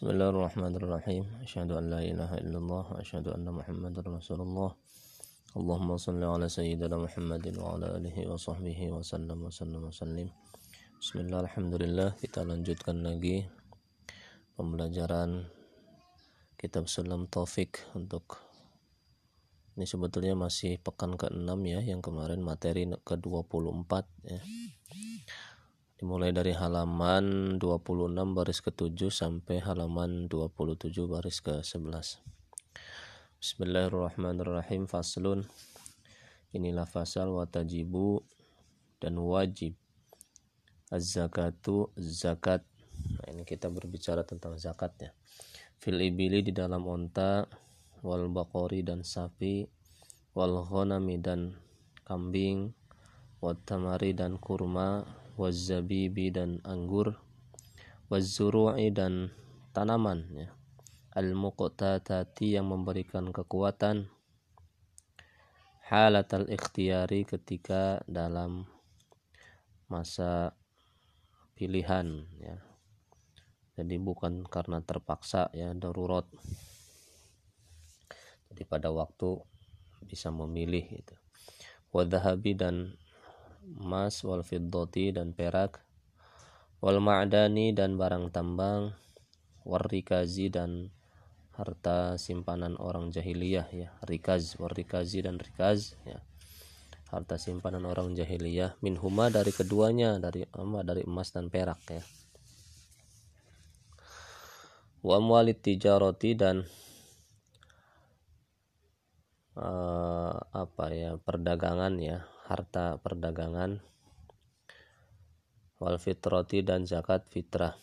Bismillahirrahmanirrahim. Asyhadu an la ilaha illallah wa asyhadu anna Muhammadar Rasulullah. Allahumma salli ala sayyidina Muhammadin wa ala alihi wa sahbihi wa sallam wa sallam wa sallim. Bismillah, alhamdulillah kita lanjutkan lagi pembelajaran kitab Sulam Taufik untuk ini sebetulnya masih pekan ke-6 ya yang kemarin materi ke-24 ya dimulai dari halaman 26 baris ke-7 sampai halaman 27 baris ke-11 Bismillahirrahmanirrahim. Faslun. Inilah fasal watajibu dan wajib. Az-zakatu zakat. Nah, ini kita berbicara tentang zakat ya fil ibili di dalam onta wal bakori dan sapi wal ghanami dan kambing wat tamari dan kurma wazabibi dan anggur wazuru'i dan tanaman ya. al muqtatati yang memberikan kekuatan halat al ikhtiyari ketika dalam masa pilihan ya. Jadi bukan karena terpaksa ya darurat. Jadi pada waktu bisa memilih itu wadahabi dan emas wal fiddati dan perak wal ma'dani dan barang tambang warrikazi dan harta simpanan orang jahiliyah ya. Rikaz warrikazi dan rikaz ya. Harta simpanan orang jahiliyah min huma dari keduanya dari ama dari emas dan perak ya. Wa amwalit tijarati dan uh, apa ya perdagangan ya harta perdagangan wal fitrati dan zakat fitrah.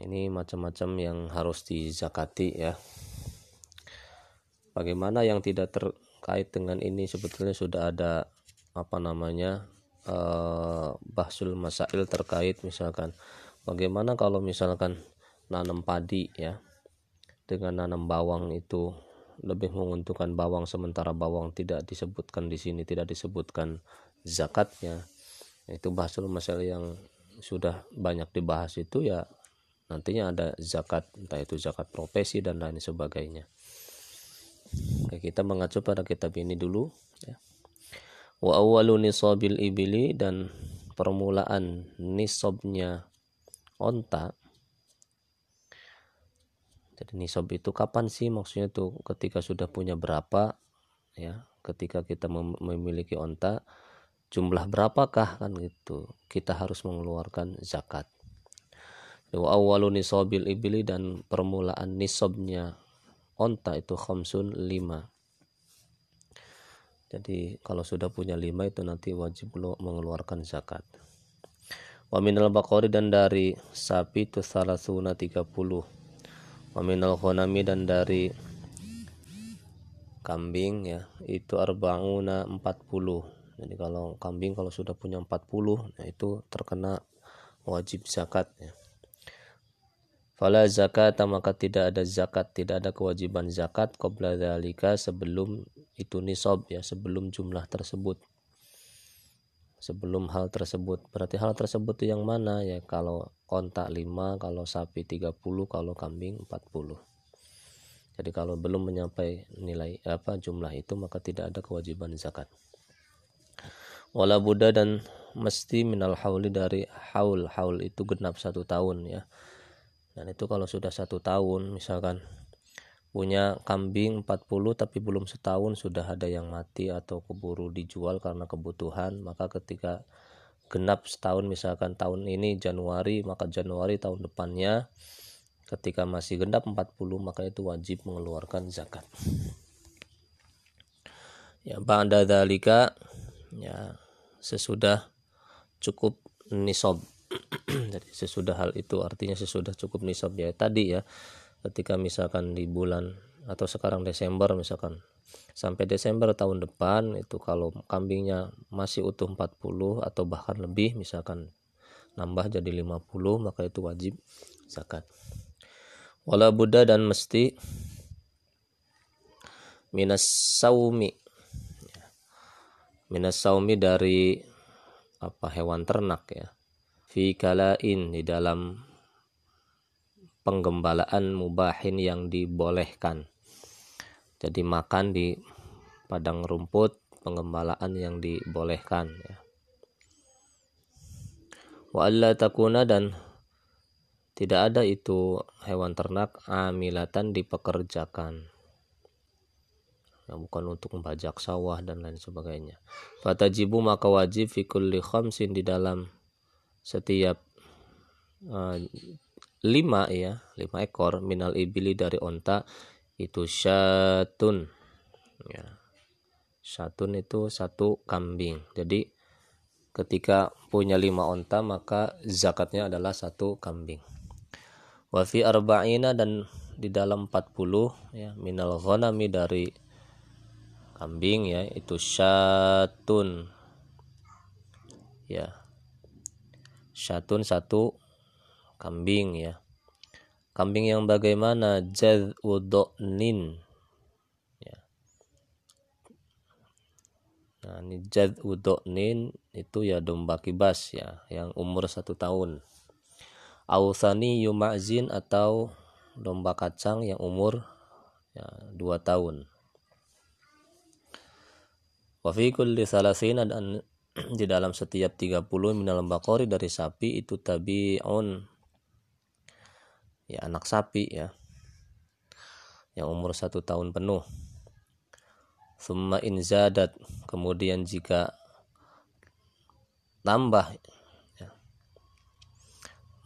Ini macam-macam yang harus dizakati ya. Bagaimana yang tidak terkait dengan ini? Sebetulnya sudah ada apa namanya eh, bahsul masail terkait misalkan. Bagaimana kalau misalkan nanam padi ya? Dengan nanam bawang itu lebih menguntungkan bawang sementara bawang tidak disebutkan di sini tidak disebutkan zakatnya itu bahasul masalah yang sudah banyak dibahas itu ya nantinya ada zakat entah itu zakat profesi dan lain sebagainya Oke, kita mengacu pada kitab ini dulu ya. wa awwalu nisabil ibili dan permulaan nisabnya onta jadi nisab itu kapan sih maksudnya tuh ketika sudah punya berapa ya, ketika kita memiliki onta jumlah berapakah kan gitu. Kita harus mengeluarkan zakat. Wa awwalu nisabil ibili dan permulaan nisabnya onta itu khamsun lima. Jadi kalau sudah punya lima itu nanti wajib mengeluarkan zakat. Wa minal baqari dan dari sapi itu salasuna 30 Waminal khonami dan dari kambing ya itu arbauna 40 jadi kalau kambing kalau sudah punya 40 nah itu terkena wajib zakat ya. Fala zakat maka tidak ada zakat, tidak ada kewajiban zakat qabla dzalika sebelum itu nisab ya, sebelum jumlah tersebut sebelum hal tersebut. Berarti hal tersebut itu yang mana ya? Kalau kontak 5, kalau sapi 30, kalau kambing 40. Jadi kalau belum menyampai nilai apa jumlah itu maka tidak ada kewajiban zakat. Wala Buddha dan mesti minal hauli dari haul haul itu genap satu tahun ya. Dan itu kalau sudah satu tahun misalkan punya kambing 40 tapi belum setahun sudah ada yang mati atau keburu dijual karena kebutuhan maka ketika genap setahun misalkan tahun ini Januari maka Januari tahun depannya ketika masih genap 40 maka itu wajib mengeluarkan zakat. Ya ba'da dalika ya sesudah cukup nisab. Jadi sesudah hal itu artinya sesudah cukup nisab ya tadi ya ketika misalkan di bulan atau sekarang Desember misalkan sampai Desember tahun depan itu kalau kambingnya masih utuh 40 atau bahkan lebih misalkan nambah jadi 50 maka itu wajib zakat. Wala buddha dan mesti minas saumi. Minas saumi dari apa hewan ternak ya. Fi kalain di dalam penggembalaan mubahin yang dibolehkan. Jadi makan di padang rumput penggembalaan yang dibolehkan ya. Wa alla takuna dan tidak ada itu hewan ternak amilatan dipekerjakan. Ya, bukan untuk membajak sawah dan lain sebagainya. Fatajibu maka wajib fi kulli khamsin di dalam setiap uh, lima ya lima ekor minal ibili dari onta itu syatun. Ya. Syatun itu satu kambing. Jadi ketika punya lima onta maka zakatnya adalah satu kambing. Wafi arba'ina dan di dalam 40 ya minal ghanami dari kambing ya itu syatun. Ya. Syatun satu kambing ya kambing yang bagaimana jad udonin Nah, ini jad udonin itu ya domba kibas ya, yang umur satu tahun. Ausani yumazin atau domba kacang yang umur ya, dua tahun. Wafi kulli salasina dan di dalam setiap 30 minal bakori dari sapi itu tabi'un ya anak sapi ya. Yang umur satu tahun penuh. Summa in zadat kemudian jika tambah ya,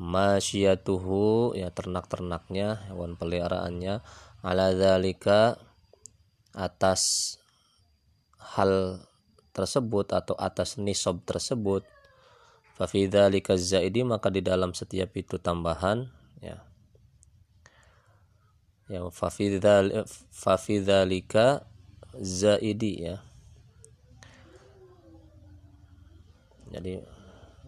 masyiyatuhu ya ternak-ternaknya hewan peliharaannya ala zalika atas hal tersebut atau atas nisab tersebut fafidhalika zaidi maka di dalam setiap itu tambahan ya ya fafidhalika zaidi ya. Jadi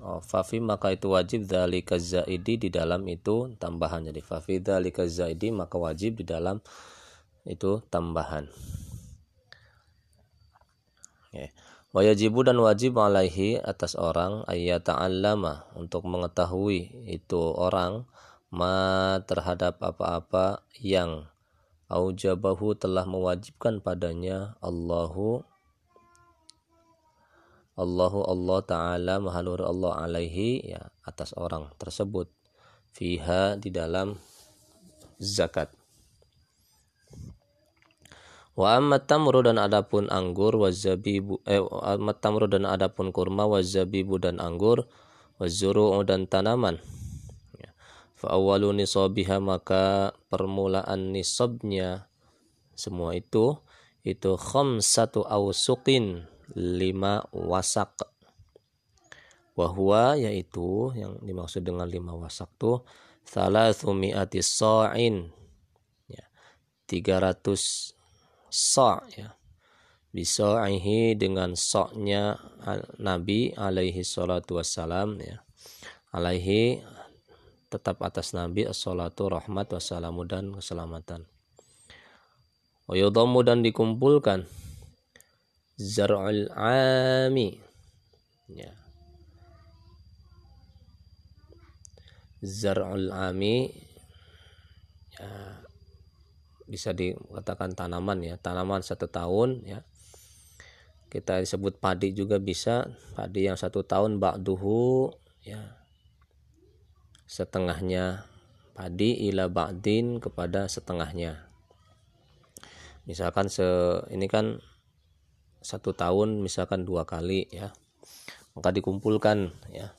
oh, fafi maka itu wajib dzalika zaidi di dalam itu tambahan. Jadi fafi zaidi maka wajib di dalam itu tambahan. Okay. Wajibu dan wajib alaihi atas orang ayat ta'allama untuk mengetahui itu orang ma terhadap apa-apa yang aujabahu telah mewajibkan padanya Allahu Allahu Allah Ta'ala mahalur Allah alaihi ya atas orang tersebut. Fiha di dalam zakat. Wa amma tamru dan adapun anggur wa zabibu eh amma tamru dan adapun kurma wa zabibu dan anggur wa zuru'u dan tanaman Fa'awalu nisabiha maka permulaan nisabnya semua itu itu khamsatu awsuqin lima wasak wahwa yaitu yang dimaksud dengan lima wasak tuh salah sumiati sa'in. Ya, 300 sa' ya. Bisa dengan soknya Nabi alaihi salatu wassalam ya. Alaihi tetap atas Nabi as-salatu rahmat wassalamu dan keselamatan. Wayudamu dan dikumpulkan. Zar'ul ami. Ya. Zar'ul ami. Ya, bisa dikatakan tanaman ya tanaman satu tahun ya. Kita disebut padi juga bisa padi yang satu tahun ba'duhu ya setengahnya padi ila ba'din kepada setengahnya. Misalkan se ini kan satu tahun misalkan dua kali ya. Maka dikumpulkan ya.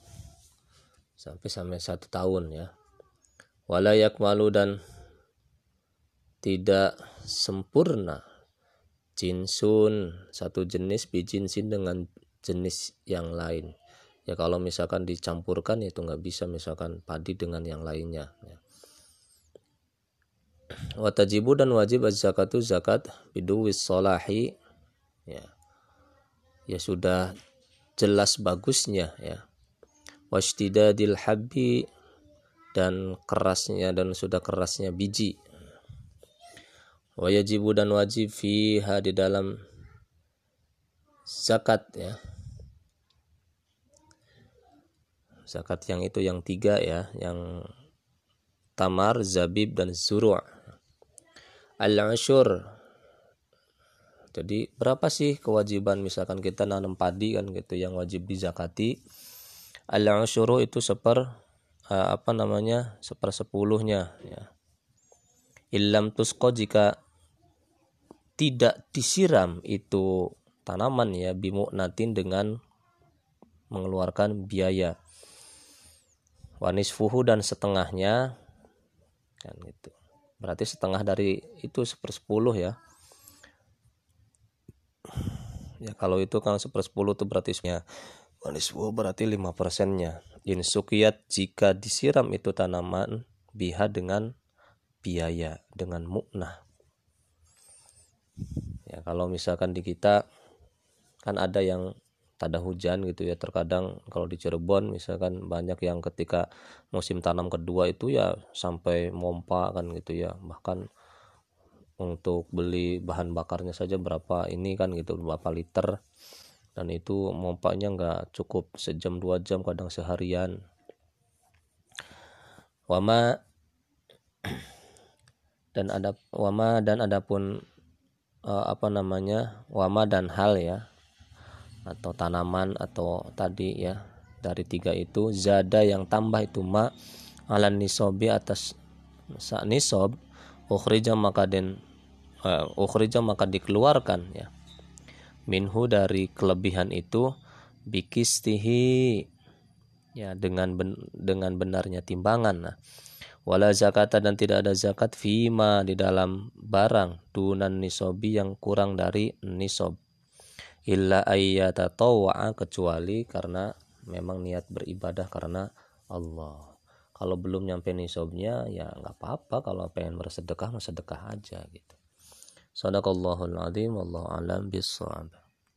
Sampai sampai satu tahun ya. Walayak malu dan tidak sempurna jinsun satu jenis bijinsin dengan jenis yang lain ya kalau misalkan dicampurkan itu nggak bisa misalkan padi dengan yang lainnya ya. watajibu dan wajib zakatu zakat biduwis solahi ya. Ya sudah jelas bagusnya ya. Washtidadil habbi dan kerasnya dan sudah kerasnya biji. Wajibu dan wajib fiha di dalam zakat ya zakat yang itu yang tiga ya yang tamar, zabib dan zuru'. Al-ushur. Jadi berapa sih kewajiban misalkan kita nanam padi kan gitu yang wajib dizakati. Al-ushuru itu seper uh, apa namanya? sepersepuluhnya ya. Illam tusko jika tidak disiram itu tanaman ya natin dengan mengeluarkan biaya wanis fuhu dan setengahnya kan gitu. Berarti setengah dari itu sepersepuluh ya. Ya kalau itu kan sepersepuluh itu berarti ya wanis fuhu berarti lima persennya. Insukiyat jika disiram itu tanaman biha dengan biaya dengan muknah. Ya kalau misalkan di kita kan ada yang tak ada hujan gitu ya terkadang kalau di Cirebon misalkan banyak yang ketika musim tanam kedua itu ya sampai mompa kan gitu ya. Bahkan untuk beli bahan bakarnya saja berapa ini kan gitu berapa liter. Dan itu mompanya nggak cukup sejam dua jam kadang seharian. Wama dan ada wama dan adapun uh, apa namanya wama dan hal ya atau tanaman atau tadi ya dari tiga itu zada yang tambah itu ma alan nisobi atas sa nisob ukhrija maka den uh, ukhrija maka dikeluarkan ya. Minhu dari kelebihan itu bikistihi ya dengan ben, dengan benarnya timbangan nah. Wala zakata dan tidak ada zakat fima di dalam barang dunan nisobi yang kurang dari nisob illa ayyata tawwa'a kecuali karena memang niat beribadah karena Allah. Kalau belum nyampe nisabnya ya nggak apa-apa kalau pengen bersedekah sedekah aja gitu. Sadaqallahul azim wallahu alam bissawab.